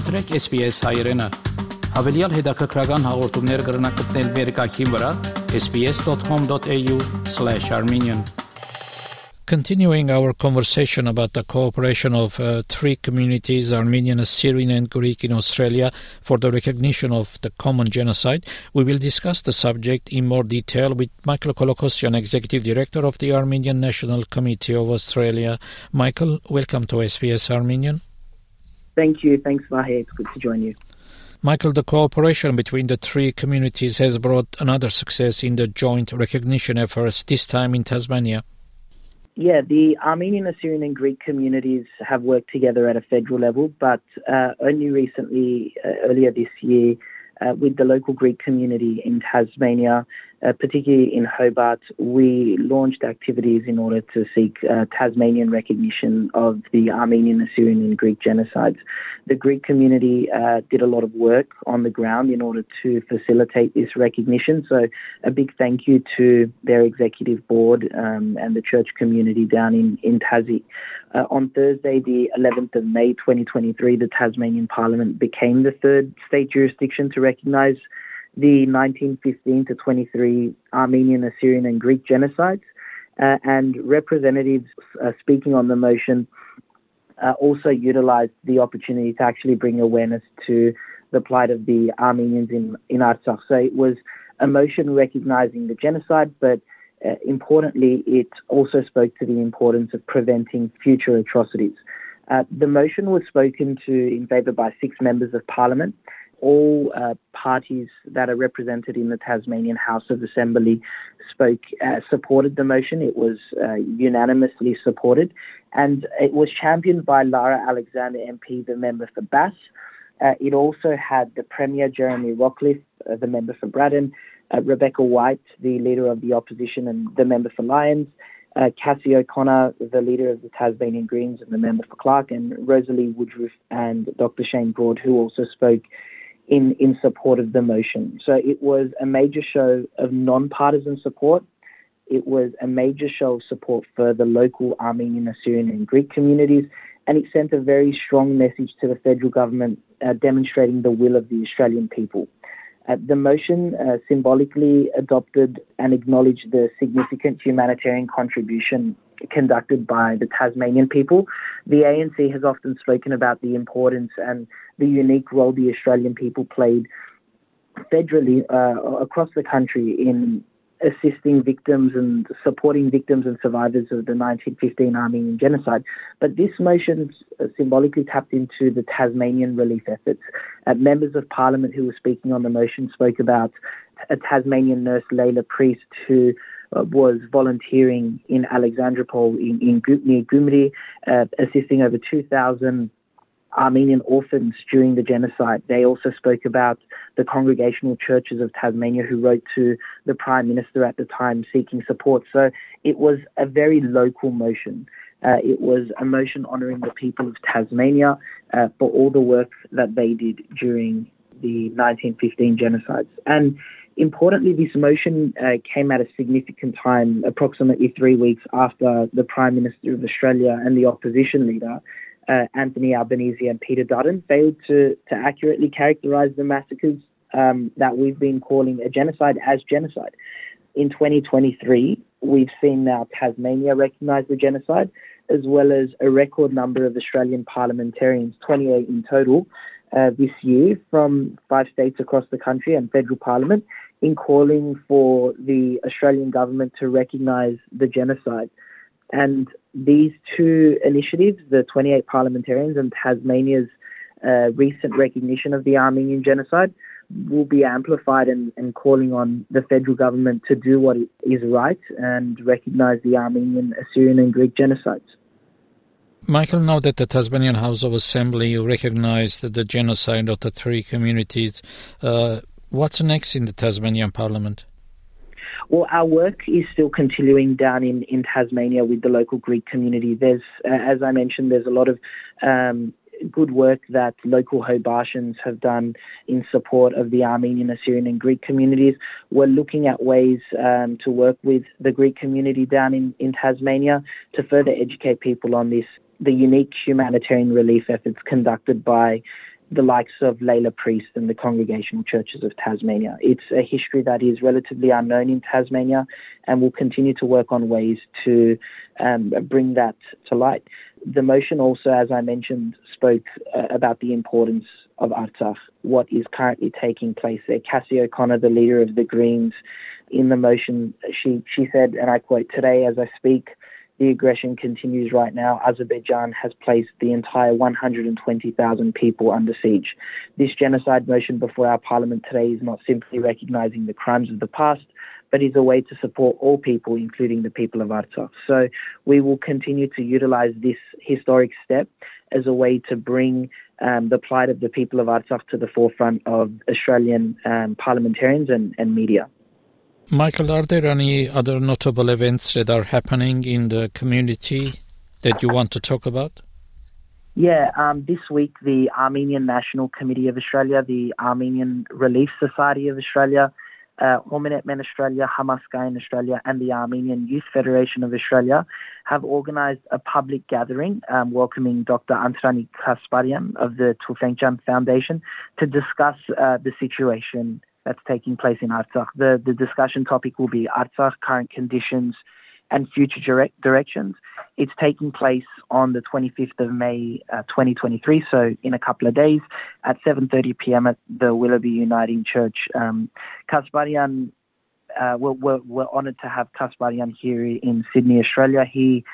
SBS Հավելյալ հետաքրքրական հաղորդումներ վերկայքին վրա sbs.com.au/armenian Continuing our conversation about the cooperation of uh, three communities, Armenian, Assyrian, and Greek, in Australia for the recognition of the common genocide, we will discuss the subject in more detail with Michael Kolokossian, Executive Director of the Armenian National Committee of Australia. Michael, welcome to SBS Armenian. Thank you. Thanks, Vahe. It's good to join you. Michael, the cooperation between the three communities has brought another success in the joint recognition efforts, this time in Tasmania. Yeah, the Armenian, Assyrian, and Greek communities have worked together at a federal level, but uh, only recently, uh, earlier this year, uh, with the local Greek community in Tasmania, uh, particularly in Hobart, we launched activities in order to seek uh, Tasmanian recognition of the Armenian, Assyrian, and Greek genocides. The Greek community uh, did a lot of work on the ground in order to facilitate this recognition. So, a big thank you to their executive board um, and the church community down in, in Tassie. Uh, on Thursday, the 11th of May 2023, the Tasmanian Parliament became the third state jurisdiction to recognise the 1915 to 23 Armenian, Assyrian, and Greek genocides. Uh, and representatives uh, speaking on the motion uh, also utilized the opportunity to actually bring awareness to the plight of the Armenians in, in Artsakh. So it was a motion recognizing the genocide, but uh, importantly, it also spoke to the importance of preventing future atrocities. Uh, the motion was spoken to in favour by six members of parliament, all uh, parties that are represented in the Tasmanian House of Assembly spoke, uh, supported the motion. It was uh, unanimously supported, and it was championed by Lara Alexander MP, the member for Bass. Uh, it also had the Premier Jeremy Rockliff, uh, the member for Braddon, uh, Rebecca White, the leader of the opposition and the member for Lyons, Cassy O'Connor, the leader of the Tasmanian Greens and the member for Clark, and Rosalie Woodruff and Dr. Shane Broad, who also spoke in, in support of the motion. So it was a major show of non-partisan support. It was a major show of support for the local Armenian, Assyrian, and Greek communities, and it sent a very strong message to the federal government uh, demonstrating the will of the Australian people. Uh, the motion uh, symbolically adopted and acknowledged the significant humanitarian contribution conducted by the Tasmanian people. The ANC has often spoken about the importance and the unique role the Australian people played federally uh, across the country in assisting victims and supporting victims and survivors of the 1915 Armenian genocide. But this motion symbolically tapped into the Tasmanian relief efforts. Uh, members of parliament who were speaking on the motion spoke about a Tasmanian nurse, Layla Priest, who uh, was volunteering in Alexandropol in, in near Gyumri, uh, assisting over 2,000 Armenian orphans during the genocide. They also spoke about the Congregational Churches of Tasmania, who wrote to the Prime Minister at the time seeking support. So it was a very local motion. Uh, it was a motion honouring the people of Tasmania uh, for all the work that they did during the 1915 genocides. And importantly, this motion uh, came at a significant time, approximately three weeks after the Prime Minister of Australia and the opposition leader uh, Anthony Albanese and Peter Dutton failed to, to accurately characterize the massacres um, that we've been calling a genocide as genocide. In 2023, we've seen now Tasmania recognise the genocide, as well as a record number of Australian parliamentarians, 28 in total, uh, this year from five states across the country and federal parliament, in calling for the Australian government to recognise the genocide. And these two initiatives, the 28 parliamentarians and Tasmania's uh, recent recognition of the Armenian genocide, will be amplified and, and, calling on the federal government to do what is right and recognise the Armenian, Assyrian, and Greek genocides. Michael, now that the Tasmanian House of Assembly recognised the genocide of the three communities, uh, what's next in the Tasmanian Parliament? Well, our work is still continuing down in, in Tasmania with the local Greek community. There's, uh, as I mentioned, there's a lot of um, good work that local Hobartians have done in support of the Armenian, Assyrian, and Greek communities. We're looking at ways um, to work with the Greek community down in, in Tasmania to further educate people on this, the unique humanitarian relief efforts conducted by the likes of Layla Priest and the Congregational Churches of Tasmania. It's a history that is relatively unknown in Tasmania, and we'll continue to work on ways to um, bring that to light. The motion also, as I mentioned, spoke uh, about the importance of Artsakh, what is currently taking place there. Cassy O'Connor, the leader of the Greens, in the motion, she, she said, and I quote, Today, as I speak, the aggression continues right now. Azerbaijan has placed the entire 120,000 people under siege. This genocide motion before our parliament today is not simply recognizing the crimes of the past, but is a way to support all people, including the people of Artsakh. So we will continue to utilize this historic step as a way to bring um, the plight of the people of Artsakh to the forefront of Australian um, parliamentarians and, and media. Michael, are there any other notable events that are happening in the community that you want to talk about? Yeah, um, this week the Armenian National Committee of Australia, the Armenian Relief Society of Australia, uh, Homenetmen Australia, Hamas in Australia, and the Armenian Youth Federation of Australia have organised a public gathering um, welcoming Dr. Andranik Kasparian of the Tufenkian Foundation to discuss uh, the situation that's taking place in Artsakh. The, the discussion topic will be Artsakh, current conditions and future direct directions. It's taking place on the 25th of May, uh, 2023, so in a couple of days at 7:30 p.m. at the Willoughby Uniting Church. Um, Kasparian, uh, we're, we're, we're honoured to have Kasparian here in Sydney, Australia. He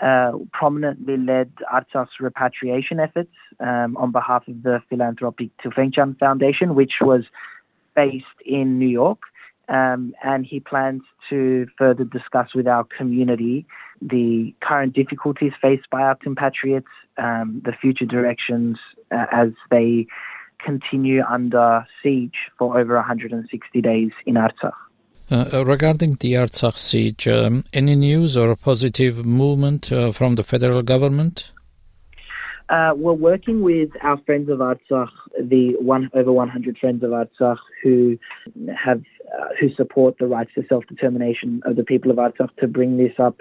uh, prominently led Artsakh's repatriation efforts um, on behalf of the philanthropic Tufenkian Foundation, which was based in New York, um, and he plans to further discuss with our community the current difficulties faced by our compatriots, um, the future directions uh, as they continue under siege for over 160 days in Artsakh. Uh, uh, regarding the Artsakh siege, um, any news or positive movement uh, from the federal government? Uh, we're working with our friends of Artsakh, the one over 100 friends of Artsakh who have uh, who support the rights to self-determination of the people of Artsakh to bring this up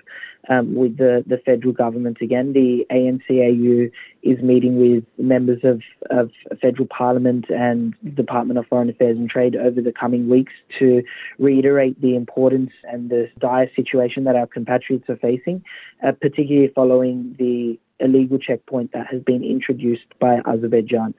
um, with the, the federal government again. The ANCAU is meeting with members of, of federal parliament and the Department of Foreign Affairs and Trade over the coming weeks to reiterate the importance and the dire situation that our compatriots are facing, uh, particularly following the illegal checkpoint that has been introduced by Azerbaijan.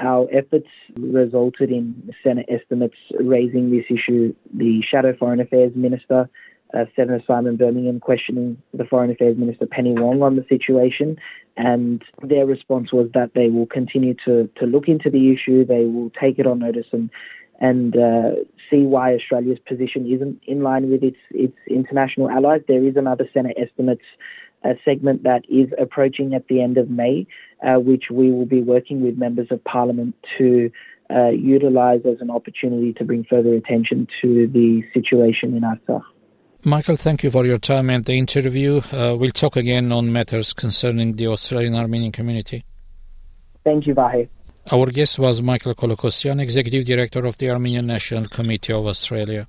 Our efforts resulted in Senate estimates raising this issue. The Shadow Foreign Affairs Minister, uh, Senator Simon Birmingham, questioning the Foreign Affairs Minister Penny Wong on the situation, and their response was that they will continue to, to look into the issue, they will take it on notice and and uh, see why Australia's position isn't in line with its its international allies. There is another Senate estimates a segment that is approaching at the end of May, uh, which we will be working with members of parliament to uh, utilise as an opportunity to bring further attention to the situation in Artsakh. Michael, thank you for your time and the interview. Uh, we'll talk again on matters concerning the Australian Armenian community. Thank you, Vahe. Our guest was Michael Kolokossian, Executive Director of the Armenian National Committee of Australia։